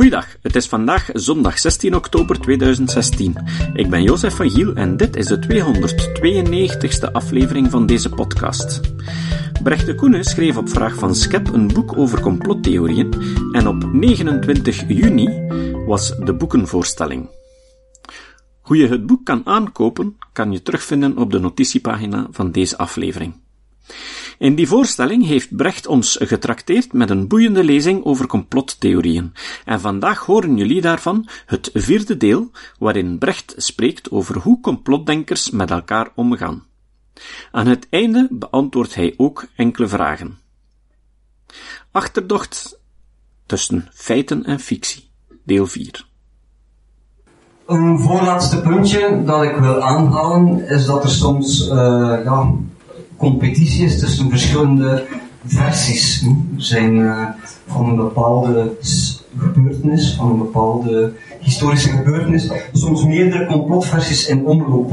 Goeiedag, het is vandaag zondag 16 oktober 2016. Ik ben Jozef van Giel en dit is de 292ste aflevering van deze podcast. Brecht de Koene schreef op vraag van Skep een boek over complottheorieën en op 29 juni was de boekenvoorstelling. Hoe je het boek kan aankopen, kan je terugvinden op de notitiepagina van deze aflevering. In die voorstelling heeft Brecht ons getrakteerd met een boeiende lezing over complottheorieën. En vandaag horen jullie daarvan het vierde deel, waarin Brecht spreekt over hoe complotdenkers met elkaar omgaan. Aan het einde beantwoordt hij ook enkele vragen. Achterdocht tussen feiten en fictie, deel 4. Een voorlaatste puntje dat ik wil aanhalen is dat er soms uh, ja, competitie is tussen verschillende versies. Er zijn uh, van een bepaalde gebeurtenis, van een bepaalde historische gebeurtenis, soms meerdere complotversies in omloop.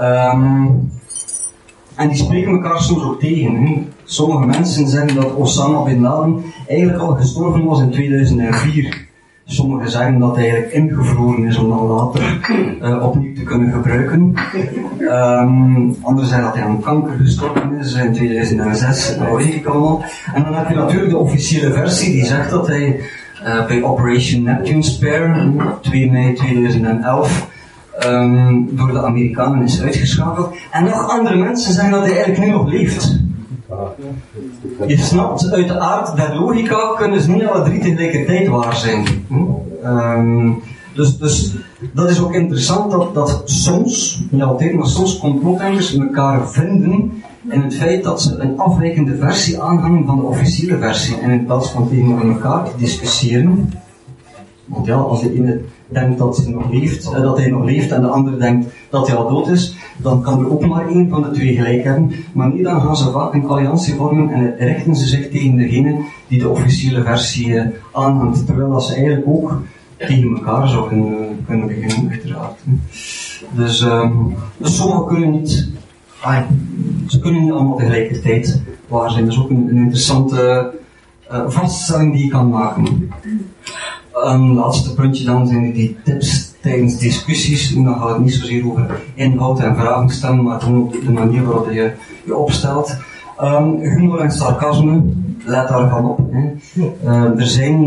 Um, en die spreken elkaar soms ook tegen. Sommige mensen zeggen dat Osama bin Laden eigenlijk al gestorven was in 2004. Sommigen zeggen dat hij eigenlijk ingevroren is om dan later uh, opnieuw te kunnen gebruiken. Um, anderen zeggen dat hij aan kanker gestorven is in 2006, dat weet ik allemaal. En dan heb je natuurlijk de officiële versie die zegt dat hij uh, bij Operation Neptune Spare, 2 mei 2011, um, door de Amerikanen is uitgeschakeld. En nog andere mensen zeggen dat hij eigenlijk nu nog leeft. Je snapt, uit de aard der logica kunnen ze niet alle drie tegelijkertijd waar zijn. Hm? dus, dus dat is ook interessant dat, dat soms, niet altijd, maar soms complotdenkers elkaar vinden in het feit dat ze een afwijkende versie aanhangen van de officiële versie. En in plaats van tegen elkaar te discussiëren, want ja, als de ene denkt dat, hij nog leeft, eh, dat hij nog leeft en de andere denkt dat hij al dood is, dan kan er ook maar één van de twee gelijk hebben. Maar niet dan gaan ze vaak een alliantie vormen en richten ze zich tegen degene die de officiële versie eh, aanhangt. Terwijl dat ze eigenlijk ook tegen elkaar zouden uh, kunnen beginnen, uiteraard. Dus, um, dus sommigen kunnen niet, ze kunnen niet allemaal tegelijkertijd waar zijn. Dat is ook een, interessante uh, vaststelling die je kan maken. Een laatste puntje dan zijn die tips tijdens discussies. Dan gaat het niet zozeer over inhoud en vragen stellen, maar gewoon de manier waarop je je opstelt. Um, humor en sarcasme, let daarvan op. Hè. Uh, er zijn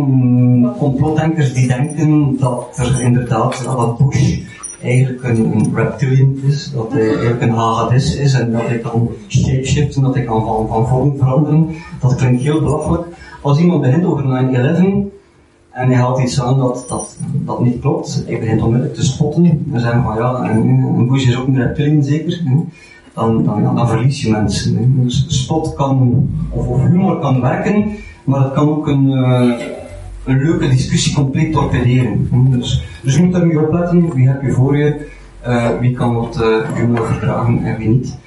complotdenkers die denken dat er inderdaad, dat Bush eigenlijk een, een reptilian is, dat hij eigenlijk een hagedis is en dat hij kan shapeshiften, dat hij kan van, van vorm veranderen. Dat klinkt heel belachelijk. Als iemand begint over 9-11, en hij haalt iets aan dat, dat, dat niet klopt. Hij begint onmiddellijk te spotten. En zeggen van ja, een Bush is ook een reptilian zeker. Dan, dan, ja, dan verlies je mensen. Dus spot kan, of, humor kan werken, maar het kan ook een, uh, een leuke discussie compleet torpederen. Dus, dus je moet daar nu opletten. Wie heb je voor je? Uh, wie kan wat uh, humor verdragen en wie niet.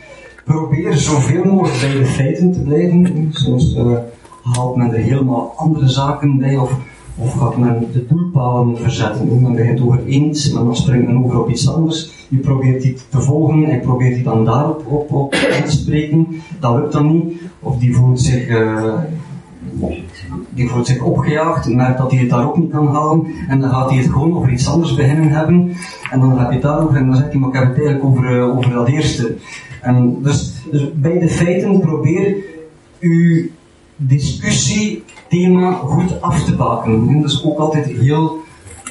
Probeer zoveel mogelijk bij de feiten te blijven. Soms haalt men er helemaal andere zaken bij of of gaat men de doelpalen verzetten? Men begint over iets, maar dan springt men over op iets anders. Je probeert die te volgen en probeert die dan daarop op, op te spreken. Dat lukt dan niet. Of die voelt zich, uh, die voelt zich opgejaagd, merkt dat hij het daar ook niet kan halen. En dan gaat hij het gewoon over iets anders beginnen hebben. En dan heb je het daarover en dan zegt hij, maar ik heb het eigenlijk over, uh, over dat eerste. En dus, dus bij de feiten probeer u discussiethema goed af te bakenen. En dat is ook altijd heel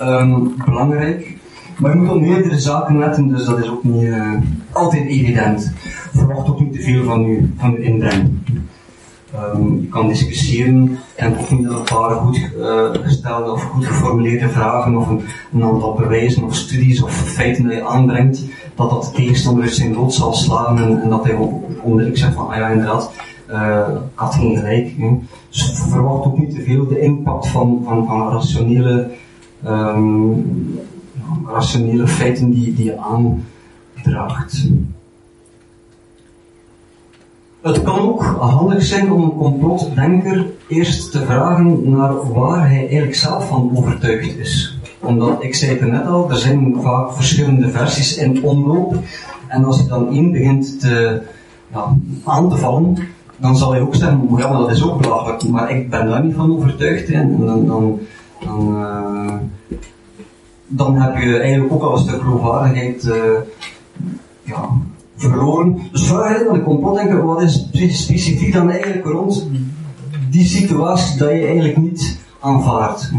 um, belangrijk. Maar je moet op meerdere zaken letten, dus dat is ook niet uh, altijd evident. Verwacht ook niet te veel van je, van je inbreng. Um, je kan discussiëren en niet dat een paar goed uh, gestelde of goed geformuleerde vragen of een, aantal bewijzen of studies of feiten die je aanbrengt, dat dat de tegenstander zijn lot zal slaan en, en dat hij onmiddellijk zegt van, ah ja inderdaad, uh, had geen gelijk. Dus verwacht ook niet te veel de impact van, van, van rationele, um, rationele feiten die, die je aandraagt. Het kan ook handig zijn om een complotdenker eerst te vragen naar waar hij eigenlijk zelf van overtuigd is. Omdat, ik zei het net al, er zijn vaak verschillende versies in omloop. En als je dan één begint te, ja, aan te vallen, dan zal hij ook zeggen, ja, maar dat is ook belachelijk, maar ik ben daar niet van overtuigd. En dan, dan, dan, uh, dan heb je eigenlijk ook al een stuk geloofwaardigheid uh, ja, verloren. Dus vraag aan de complotdenker, wat is specifiek dan eigenlijk rond die situatie dat je eigenlijk niet aanvaardt.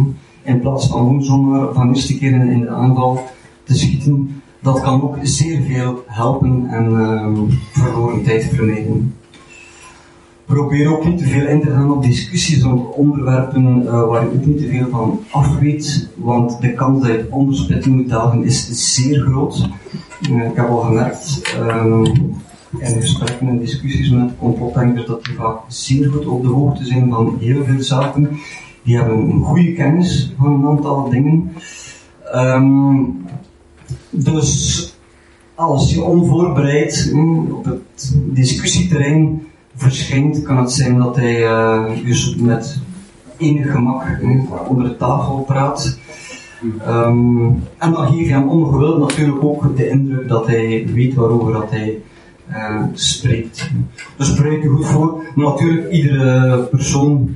In plaats van gewoon van eerste keer in de aanval te schieten, dat kan ook zeer veel helpen en uh, verloren tijd vermijden. Probeer ook niet te veel in te gaan op discussies rond onderwerpen uh, waar je ook niet te veel van af weet, want de kans dat je onderspitting moet dagen is zeer groot. Uh, ik heb al gemerkt um, in gesprekken en discussies met complotdenkers dat die vaak zeer goed op de hoogte zijn van heel veel zaken. Die hebben een goede kennis van een aantal dingen. Um, dus als je onvoorbereid mm, op het discussieterrein verschijnt, kan het zijn dat hij uh, dus met enig gemak onder de tafel praat. Um, en dan geef je hem ongewild natuurlijk ook de indruk dat hij weet waarover dat hij uh, spreekt. Dus spreek je goed voor. Maar natuurlijk, iedere persoon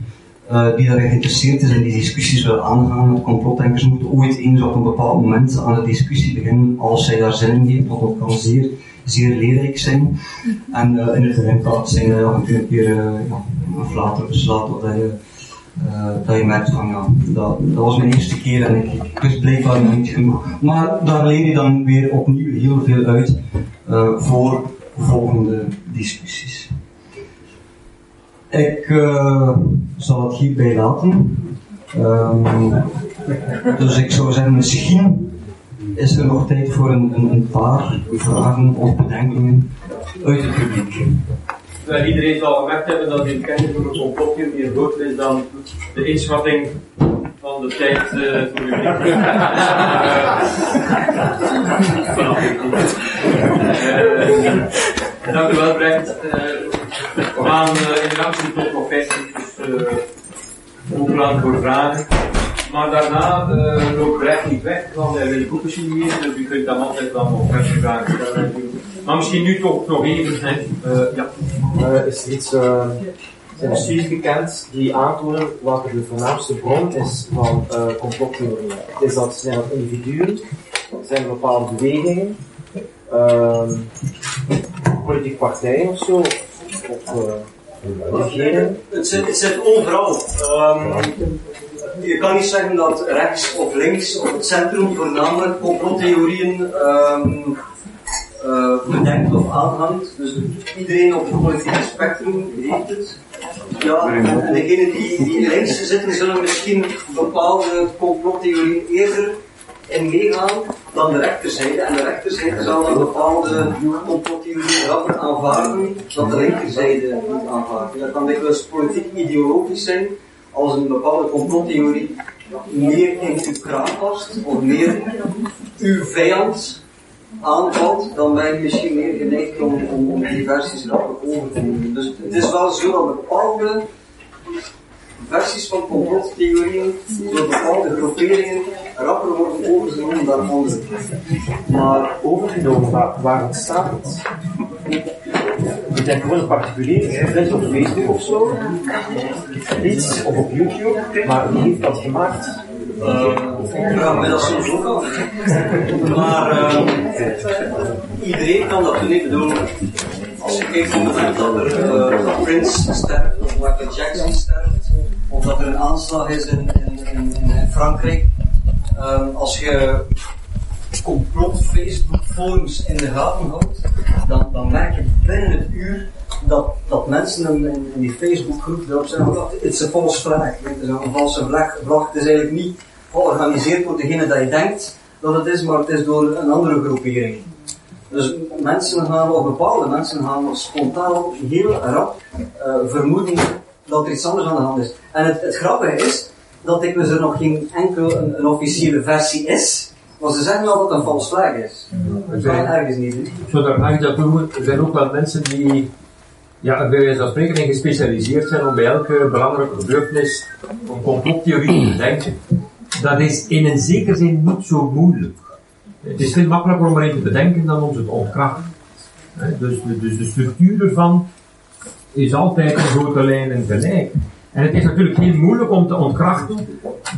uh, die daarin geïnteresseerd is en die discussies wil aangaan met complotdenkers, moeten ooit eens op een bepaald moment aan de discussie beginnen als zij daar zin in heeft, want dat kan zeer, zeer leerrijk zijn. En uh, in het eindplaats zijn dat je een keer uh, ja, een later beslaat dat je, dat je merkt van ja, dat, dat was mijn eerste keer en ik, ik wist blijkbaar nog niet genoeg. Maar daar leer je dan weer opnieuw heel veel uit voor volgende discussies. Ik uh, zal het hierbij laten. Um, dus ik zou zeggen, misschien is er nog tijd voor een, een, paar vragen of bedenkingen uit het publiek. Wel, iedereen zal gemerkt hebben dat in kennis van een complotje meer groter is dan de inschatting van de tijd uh, voor de uh, Dank u wel, Brecht. Uh, we gaan uh, inderdaad tot nog 50 dus uh, voor vragen. Maar daarna uh, loopt Brecht niet weg, want hij wil boeken signeren, dus u kunt dan altijd dan nog verse vragen stellen. Maar misschien nu toch nog even, hè. Uh, ja. Uh, is er iets, uh, zijn er studies bekend die aantonen wat de voornaamste bron is van uh, complottheorieën? Is dat, zijn dat individuen? Zijn er bepaalde bewegingen? Uh, politieke partijen of zo? Of uh, regering? Het zit, het zit overal. Um, je kan niet zeggen dat rechts of links of het centrum voornamelijk complottheorieën um, bedenkt of aanhangt. Dus iedereen op het politieke spectrum heeft het. Ja, en degenen die, links zitten zullen misschien bepaalde complottheorieën eerder in meegaan dan de rechterzijde. En de rechterzijde zal dan bepaalde complottheorieën rapper aanvaarden dan de linkerzijde niet aanvaarden. Dat kan dikwijls politiek ideologisch zijn als een bepaalde complottheorie meer in uw kraam past of meer uw vijand aanvalt, dan ben je misschien meer geneigd om, om, om die versies rapper over te nemen. Dus het is wel zo dat bepaalde versies van complottheorieën door bepaalde groeperingen rapper worden overgenomen dan andere. Maar overgenomen, waar, waar het? Je denkt gewoon een particulier, bent op Facebook of zo, iets, of op YouTube, maar wie heeft dat gemaakt? Uh, ja, dat soms ook al. Maar uh, iedereen kan dat doen. Ik als je kijkt moment dat er uh, Prince sterft, of Michael Jackson dat er een aanslag is in, in, Frankrijk, um, als je complot Facebook forums in de gaten houdt, dan, dan merk je binnen het uur dat, dat mensen in, in, die Facebook groep erop dat het is een false flag, het is een valse vlag, vlag, het is eigenlijk niet georganiseerd door degene dat je denkt dat het is, maar het is door een andere groepering. Dus mensen gaan, of bepaalde mensen gaan spontaan heel rap uh, vermoeden dat er iets anders aan de hand is. En het, het grappige is, dat ik er nog geen enkel een, een officiële versie is, maar ze zeggen wel dat het een vals flag is. Dat kan ergens niet. Ik daar eigenlijk dat noemen, er zijn ook wel mensen die ja, bij wijze van spreken in gespecialiseerd zijn om bij elke belangrijke gebeurtenis een complottheorie te bedenken. Dat is in een zekere zin niet zo moeilijk. Het is veel makkelijker om er te bedenken dan om ze te ontkrachten. Dus, dus de structuur ervan is altijd in grote lijnen gelijk. En het is natuurlijk heel moeilijk om te ontkrachten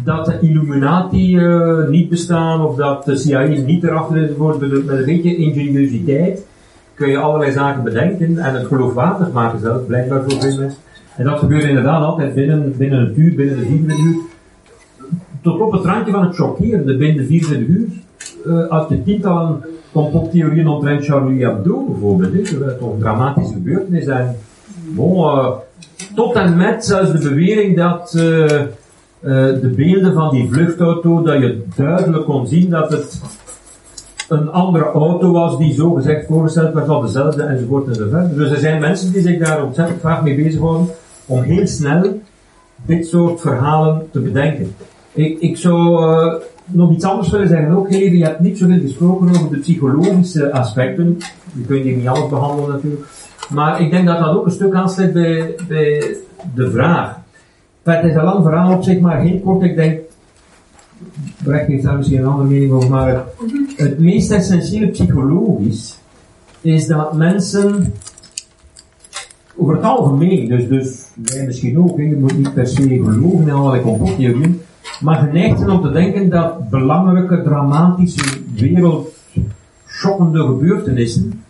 dat de Illuminati eh, niet bestaan of dat de CIA niet erachter is. Wordt. Met een beetje ingeniositeit kun je allerlei zaken bedenken en het geloofwaardig maken zelf, blijkbaar voor mensen. En dat gebeurt inderdaad altijd binnen, binnen een uur, binnen de 24 uur. Tot op het randje van het chockerende binnen de 24 uur. Uh, uit de tientallen complottheorieën omtrent Charlie Hebdo bijvoorbeeld. Hè, dat toch dramatische gebeurtenissen. En, tot en met zelfs de bewering dat uh, uh, de beelden van die vluchtauto, dat je duidelijk kon zien dat het een andere auto was die zo gezegd voorgesteld werd van dezelfde enzovoort enzovoort. Dus er zijn mensen die zich daar ontzettend vaak mee bezighouden om heel snel dit soort verhalen te bedenken. Ik, ik zou uh, nog iets anders willen zeggen ook, je hebt niet zoveel gesproken over de psychologische aspecten. Je kunt hier niet alles behandelen natuurlijk. Maar ik denk dat dat ook een stuk aansluit bij, bij de vraag. Het is een lang verhaal op zich, maar heel kort. Ik denk, Brecht heeft daar misschien een andere mening over, maar het, het meest essentiële psychologisch is dat mensen over het algemeen, dus, dus wij misschien ook, je moet niet per se geloven in allerlei complottheorieën, maar geneigd zijn om te denken dat belangrijke, dramatische, wereldschokkende gebeurtenissen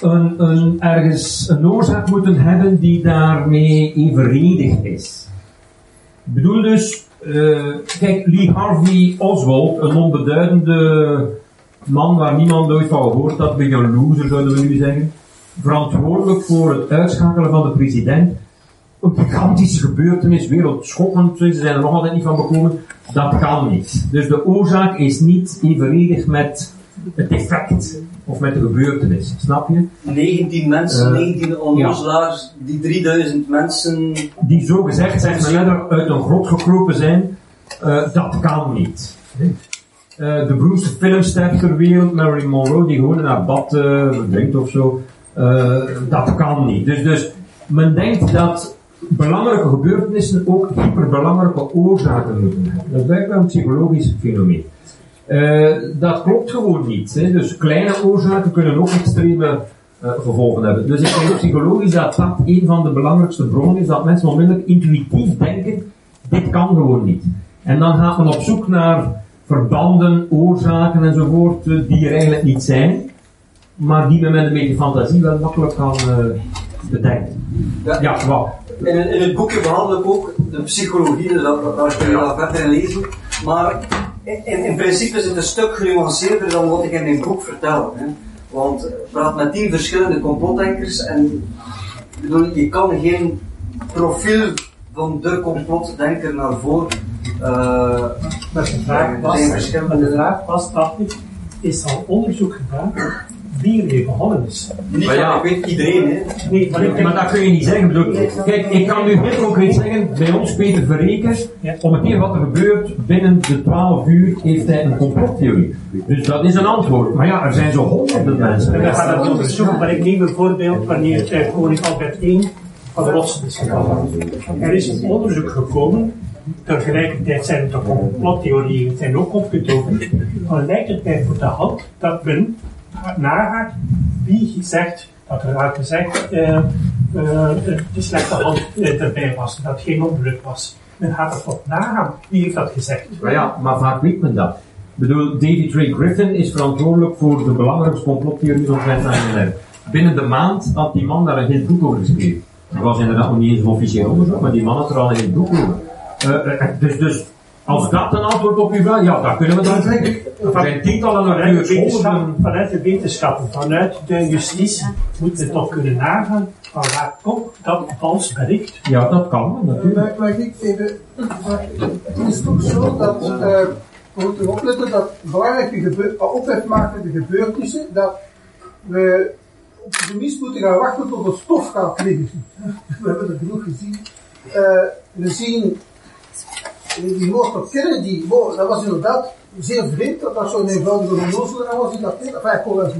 een, een, ergens een oorzaak moeten hebben die daarmee evenredig is. Ik bedoel dus, uh, kijk, Lee Harvey Oswald, een onbeduidende man waar niemand ooit van gehoord had, een een loser zouden we nu zeggen, verantwoordelijk voor het uitschakelen van de president. Een gigantische gebeurtenis, wereldschokkend, ze zijn er nog altijd niet van bekomen. Dat kan niet. Dus de oorzaak is niet evenredig met het effect of met de gebeurtenis. Snap je? 19 mensen, uh, 19 onnozelaars, ja. die 3000 mensen... Die zo gezegd zeg maar eerder uit een grot gekropen zijn, uh, dat kan niet. Uh, de beroemdste filmster ter wereld, Marilyn Monroe, die gewoon in haar bad drinkt of zo, dat kan niet. Dus, dus men denkt dat belangrijke gebeurtenissen ook hyperbelangrijke oorzaken moeten hebben. Dat is blijkbaar een psychologisch fenomeen. Uh, dat klopt gewoon niet. Hè. Dus kleine oorzaken kunnen ook extreme uh, gevolgen hebben. Dus ik denk psychologisch dat dat een van de belangrijkste bronnen is, dat mensen onmiddellijk intuïtief denken, dit kan gewoon niet. En dan gaat men op zoek naar verbanden, oorzaken enzovoort, uh, die er eigenlijk niet zijn, maar die men met een beetje fantasie wel makkelijk kan bedenken. Ja, ja wat? In, in het boekje behandel ik ook de psychologie, dus daar kun je wel verder in lezen. Maar in, in principe is het een stuk genuanceerder dan wat ik in mijn boek vertel. Hè. Want ik praat met tien verschillende complotdenkers en bedoel, je kan geen profiel van de complotdenker naar voren. Uh, maar de vraag was, maar de vraag was, is al onderzoek gedaan wie er begonnen is. Maar ja, ik weet iedereen, hè. Nee, maar, ik, maar dat kun je niet zeggen. Bedoel, kijk, ik kan nu heel concreet zeggen, bij ons Peter Verreken, ja. om een keer wat er gebeurt, binnen de 12 uur heeft hij een complottheorie. Dus dat is een antwoord. Maar ja, er zijn zo honderden mensen. En we gaan dat onderzoeken, maar ik neem een voorbeeld wanneer eh, koning Albert I van de rots is gevallen. Er is een onderzoek gekomen Tegelijkertijd zijn het ook complottheorieën, het zijn ook opgetogen. Maar lijkt het mij voor de hand dat men nagaat wie zegt dat er uit gezegd uh, uh, de slechte hand erbij was, dat het geen ongeluk was. Men gaat er toch nagaan. Wie heeft dat gezegd? Maar ja, maar vaak weet men dat. Ik bedoel, David Ray Griffin is verantwoordelijk voor de belangrijkste complottheorie omtrent 9-11. Binnen de maand had die man daar een heel boek over geschreven. Dat was inderdaad niet eens een officieel onderzoek, maar die man had er al een heel boek over. Uh, dus, dus als dat een antwoord op uw vraag, ja, dat kunnen we dan zeggen. Er zijn tientallen natuurscholen. Vanuit de wetenschappen, vanuit de justitie, moeten we toch kunnen nagaan van waar komt dat als bericht? Ja, dat kan natuurlijk. Maar, ik even, het is toch zo dat uh, we moeten opletten dat belangrijke gebeur, ophefmakende gebeurtenissen, dat we op de mis moeten gaan wachten tot het stof gaat liggen. We hebben er genoeg gezien. Uh, we zien die moord op Kennedy, wow, dat was inderdaad zeer vreemd dat dat zo'n eenvoudige onnozelaar was in dat tijd. Enfin, ik kon wel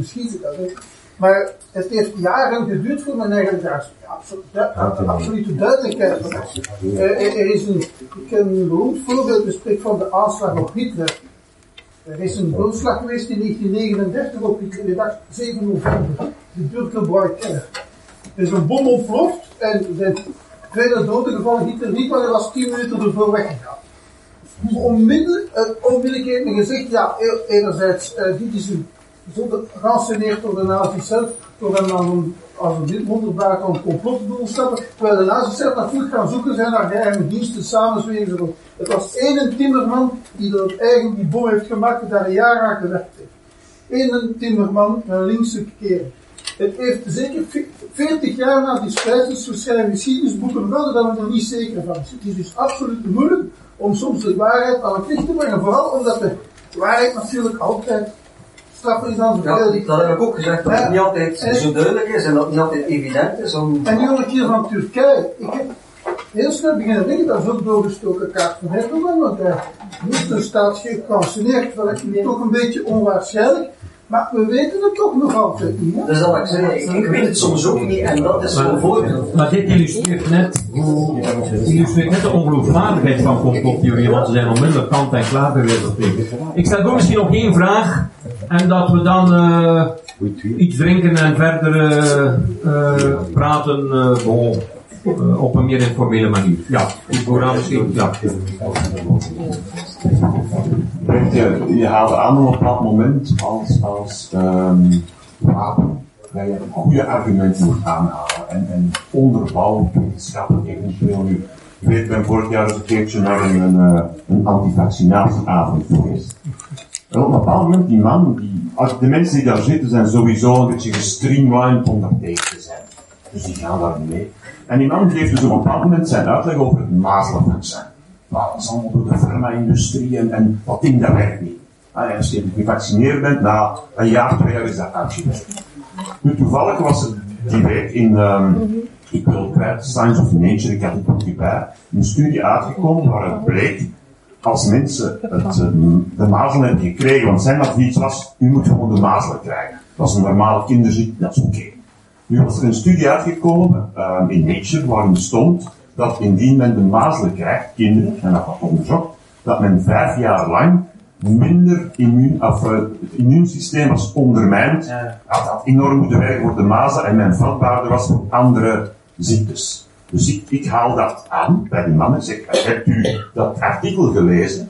dat Maar het heeft jaren geduurd voor men eigenlijk daar absoluut, absolute duidelijkheid van uh, er is een, ik ken een beroemd voorbeeld, bespreek van de aanslag op Hitler. Er is een doodslag geweest in 1939 op de dag 7 november, de Birkenbroek Keller. Er is een bom ontploft en de vrijdag doden gevallen Hitler niet, maar hij was 10 minuten ervoor weggegaan. Onmiddellijk, uh, onmiddellijk heeft gezegd, ja, e- enerzijds, uh, dit is een, door de nazi's zelf, door hem aan een, als een wonderbaar een complotdoel stappen, terwijl de nazi's zelf natuurlijk gaan zoeken zijn naar geheime diensten, samenzweren. Het was één timmerman die door eigen die bom heeft gemaakt, die daar een jaar aan gewerkt heeft. Eén timmerman, een linkse kerel. Het heeft zeker 40 jaar na die spijters verschijnen geschiedenisboeken wel dat we er niet zeker van. Het is dus absoluut moeilijk om soms de waarheid aan het licht te brengen. Vooral omdat de waarheid natuurlijk altijd straffer is dan ja, Dat heb ik ook gezegd, dat het niet altijd en, zo duidelijk is en dat het niet altijd evident is. Om... En nu een keer van Turkije. Ik heb heel snel beginnen denken, dat is ook doorgestoken kaart van Erdogan, want hij heeft een staatsgreep geanceneerd, terwijl ik toch een beetje onwaarschijnlijk. Maar we weten het toch nog altijd niet. Hè? Dus dat ik zeg, ik, weet het soms ook niet en dat is zo'n voorbeeld. Maar dit illustreert net, illustreert net de ongeloofwaardigheid van complottheorieën, want ze zijn onmiddellijk kant en klaar bij wijze Ik stel voor misschien nog één vraag en dat we dan uh, iets drinken en verder uh, uh, praten uh, op een meer informele manier. Ja, ik vooraan misschien. Ja. Je, je haalde aan op een bepaald moment als, als um, wapen dat je goede argumenten moet aanhalen en, en onderbouwd wetenschappelijk eventueel nu. Ik weet, ben vorig jaar eens een keertje naar een, een, een antivaccinatieavond geweest. En op een bepaald moment, die man, die, als de mensen die daar zitten zijn sowieso een beetje gestreamlined om daar tegen te zijn. Dus die gaan daar niet mee. En die man geeft dus op een bepaald moment zijn uitleg over het mazelenvaccin. Maar dat is allemaal door de farma-industrie en, en dat ding dat werkt niet. Ah, als je gevaccineerd bent, na een jaar, twee jaar is dat uitgewerkt. Nu, toevallig was er die week in, um, ik wil kwijt, Science of Nature, ik had het ook bij, een studie uitgekomen waar het bleek, als mensen het, de mazelen hebben gekregen, want zijn advies was, u moet gewoon de mazelen krijgen. Is een normale kinderziekte, dat is oké. Nu was er een studie uitgekomen um, in Nature waarin stond dat indien men de mazelen krijgt, kinderen, en dat wordt onderzocht, dat men vijf jaar lang minder immuun, of, uh, het immuunsysteem was ondermijnd, ja. dat had enorm moeten werken voor de mazelen en men vatbaarder was voor andere ziektes. Dus ik, ik haal dat aan bij die mannen. Zeg, hebt u dat artikel gelezen?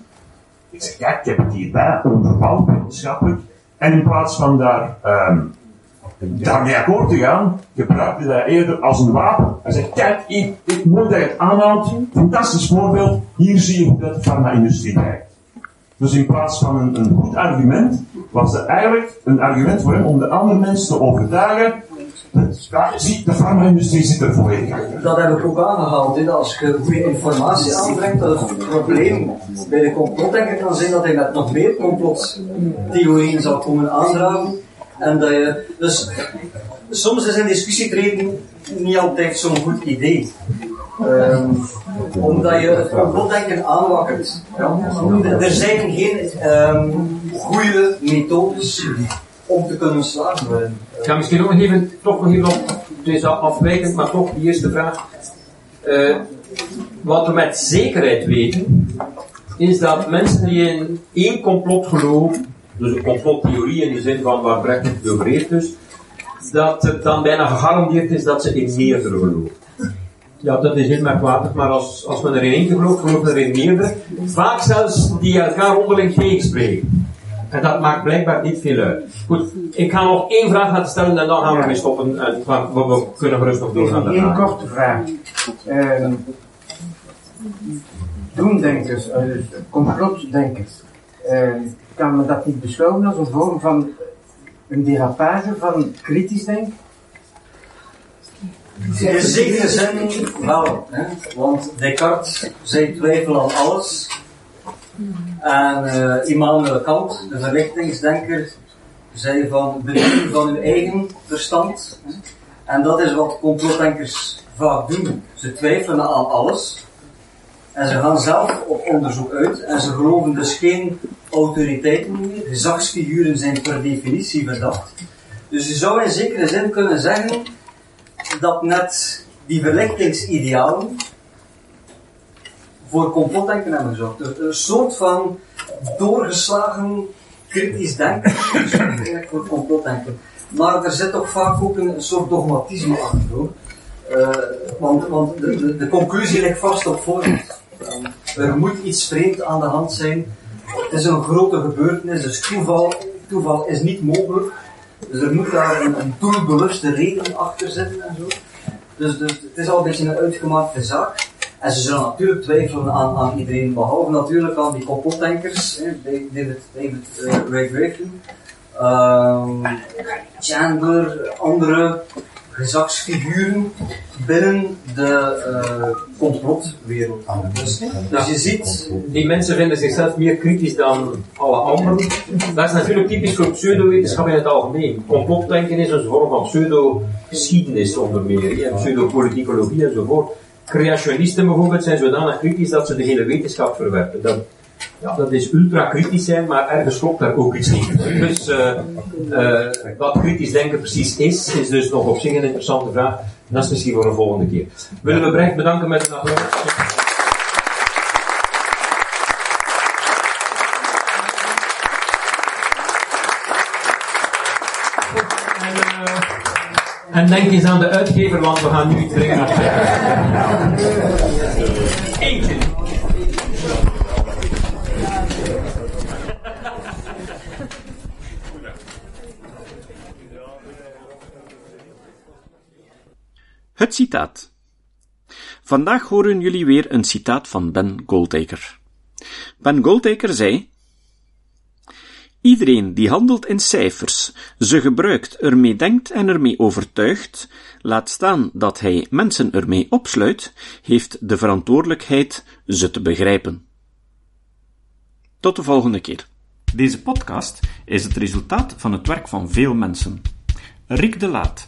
Ik zeg, ja, ik heb het hierbij onderbouwd wetenschappelijk. En in plaats van daar um, daarmee akkoord te gaan, gebruikte hij eerder als een wapen. Hij zegt, kijk, ik, ik mooi dat het aanhaalt, fantastisch voorbeeld, hier zie je hoe dat de farma-industrie werkt. Dus in plaats van een, een goed argument, was het eigenlijk een argument om de andere mensen te overtuigen zie, de farma-industrie zit er volledig achter. Dat heb ik ook aangehaald, dat als je goede informatie aanbrengt, dat het probleem bij de complotdenker kan zijn dat hij met nog meer complottheorieën zal komen aandragen en dat je, dus, soms is een discussie treden niet altijd zo'n goed idee. Um, omdat je het complotdenken aanwakkert. Er zijn geen um, goede methodes om te kunnen slagen. Ik ga misschien ook nog even, toch nog even op, deze afwijkend, maar toch die eerste vraag. Uh, wat we met zekerheid weten, is dat mensen die in één complot geloven, dus een complottheorie in de zin van waar Brecht het over heeft dus, dat het dan bijna gegarandeerd is dat ze in meerdere geloven. Ja, dat is heel merkwaardig, maar als, als men er in één gelooft, gelooft men er in meerdere. Vaak zelfs die elkaar onderling tegenspreken. En dat maakt blijkbaar niet veel uit. Goed, ik ga nog één vraag laten stellen en dan gaan we mee stoppen. En we, we kunnen gerust nog doorgaan. Eén korte vraag. Uh, doemdenkers, uh, complotdenkers, uh, kan dat niet beschouwen als een vorm van een derapage van kritisch denken? In zekere zin wel, hè? want Descartes zei twijfel aan alles. En uh, Immanuel Kant, de verlichtingsdenker, zei van bediening van hun eigen verstand. En dat is wat complotdenkers vaak doen. Ze twijfelen aan alles. En ze gaan zelf op onderzoek uit. En ze geloven dus geen autoriteiten meer. Gezagsfiguren zijn per definitie verdacht. Dus je zou in zekere zin kunnen zeggen dat net die verlichtingsidealen voor complotdenken hebben gezorgd. Dus een soort van doorgeslagen kritisch denken voor complotdenken. Maar er zit toch vaak ook een, soort dogmatisme achter hoor. Eh, want de, de conclusie ligt vast op voorhand. Er moet iets vreemd aan de hand zijn. Het is een grote gebeurtenis, dus toeval, toeval is niet mogelijk. Dus er moet daar een, een doelbewuste reden achter zitten en zo. Dus, dus het is al een beetje een uitgemaakte zaak. En ze zullen natuurlijk twijfelen aan, aan iedereen, behalve natuurlijk aan die complotdenkers, David, David Ray Griffin, Chandler, andere gezagsfiguren binnen de uh, complotwereld. Dus, dus je ziet... Die mensen vinden zichzelf meer kritisch dan alle anderen. Dat is natuurlijk typisch voor pseudowetenschap in het algemeen. Complotdenken is een vorm van pseudo-geschiedenis onder meer, pseudo-politicologie enzovoort. Creationisten bijvoorbeeld zijn zodanig kritisch dat ze de hele wetenschap verwerpen. Dat, ja, dat is ultra kritisch zijn, maar ergens klopt daar ook iets niet. Dus uh, uh, wat kritisch denken precies is, is dus nog op zich een interessante vraag. Dat is misschien voor een volgende keer. Willen we Brecht bedanken met een applaus? En denk eens aan de uitgever, want we gaan nu dringend eten. Citaat. Vandaag horen jullie weer een citaat van Ben Goldacre. Ben Goldacre zei: Iedereen die handelt in cijfers, ze gebruikt, ermee denkt en ermee overtuigt, laat staan dat hij mensen ermee opsluit, heeft de verantwoordelijkheid ze te begrijpen. Tot de volgende keer. Deze podcast is het resultaat van het werk van veel mensen. Rick de Laat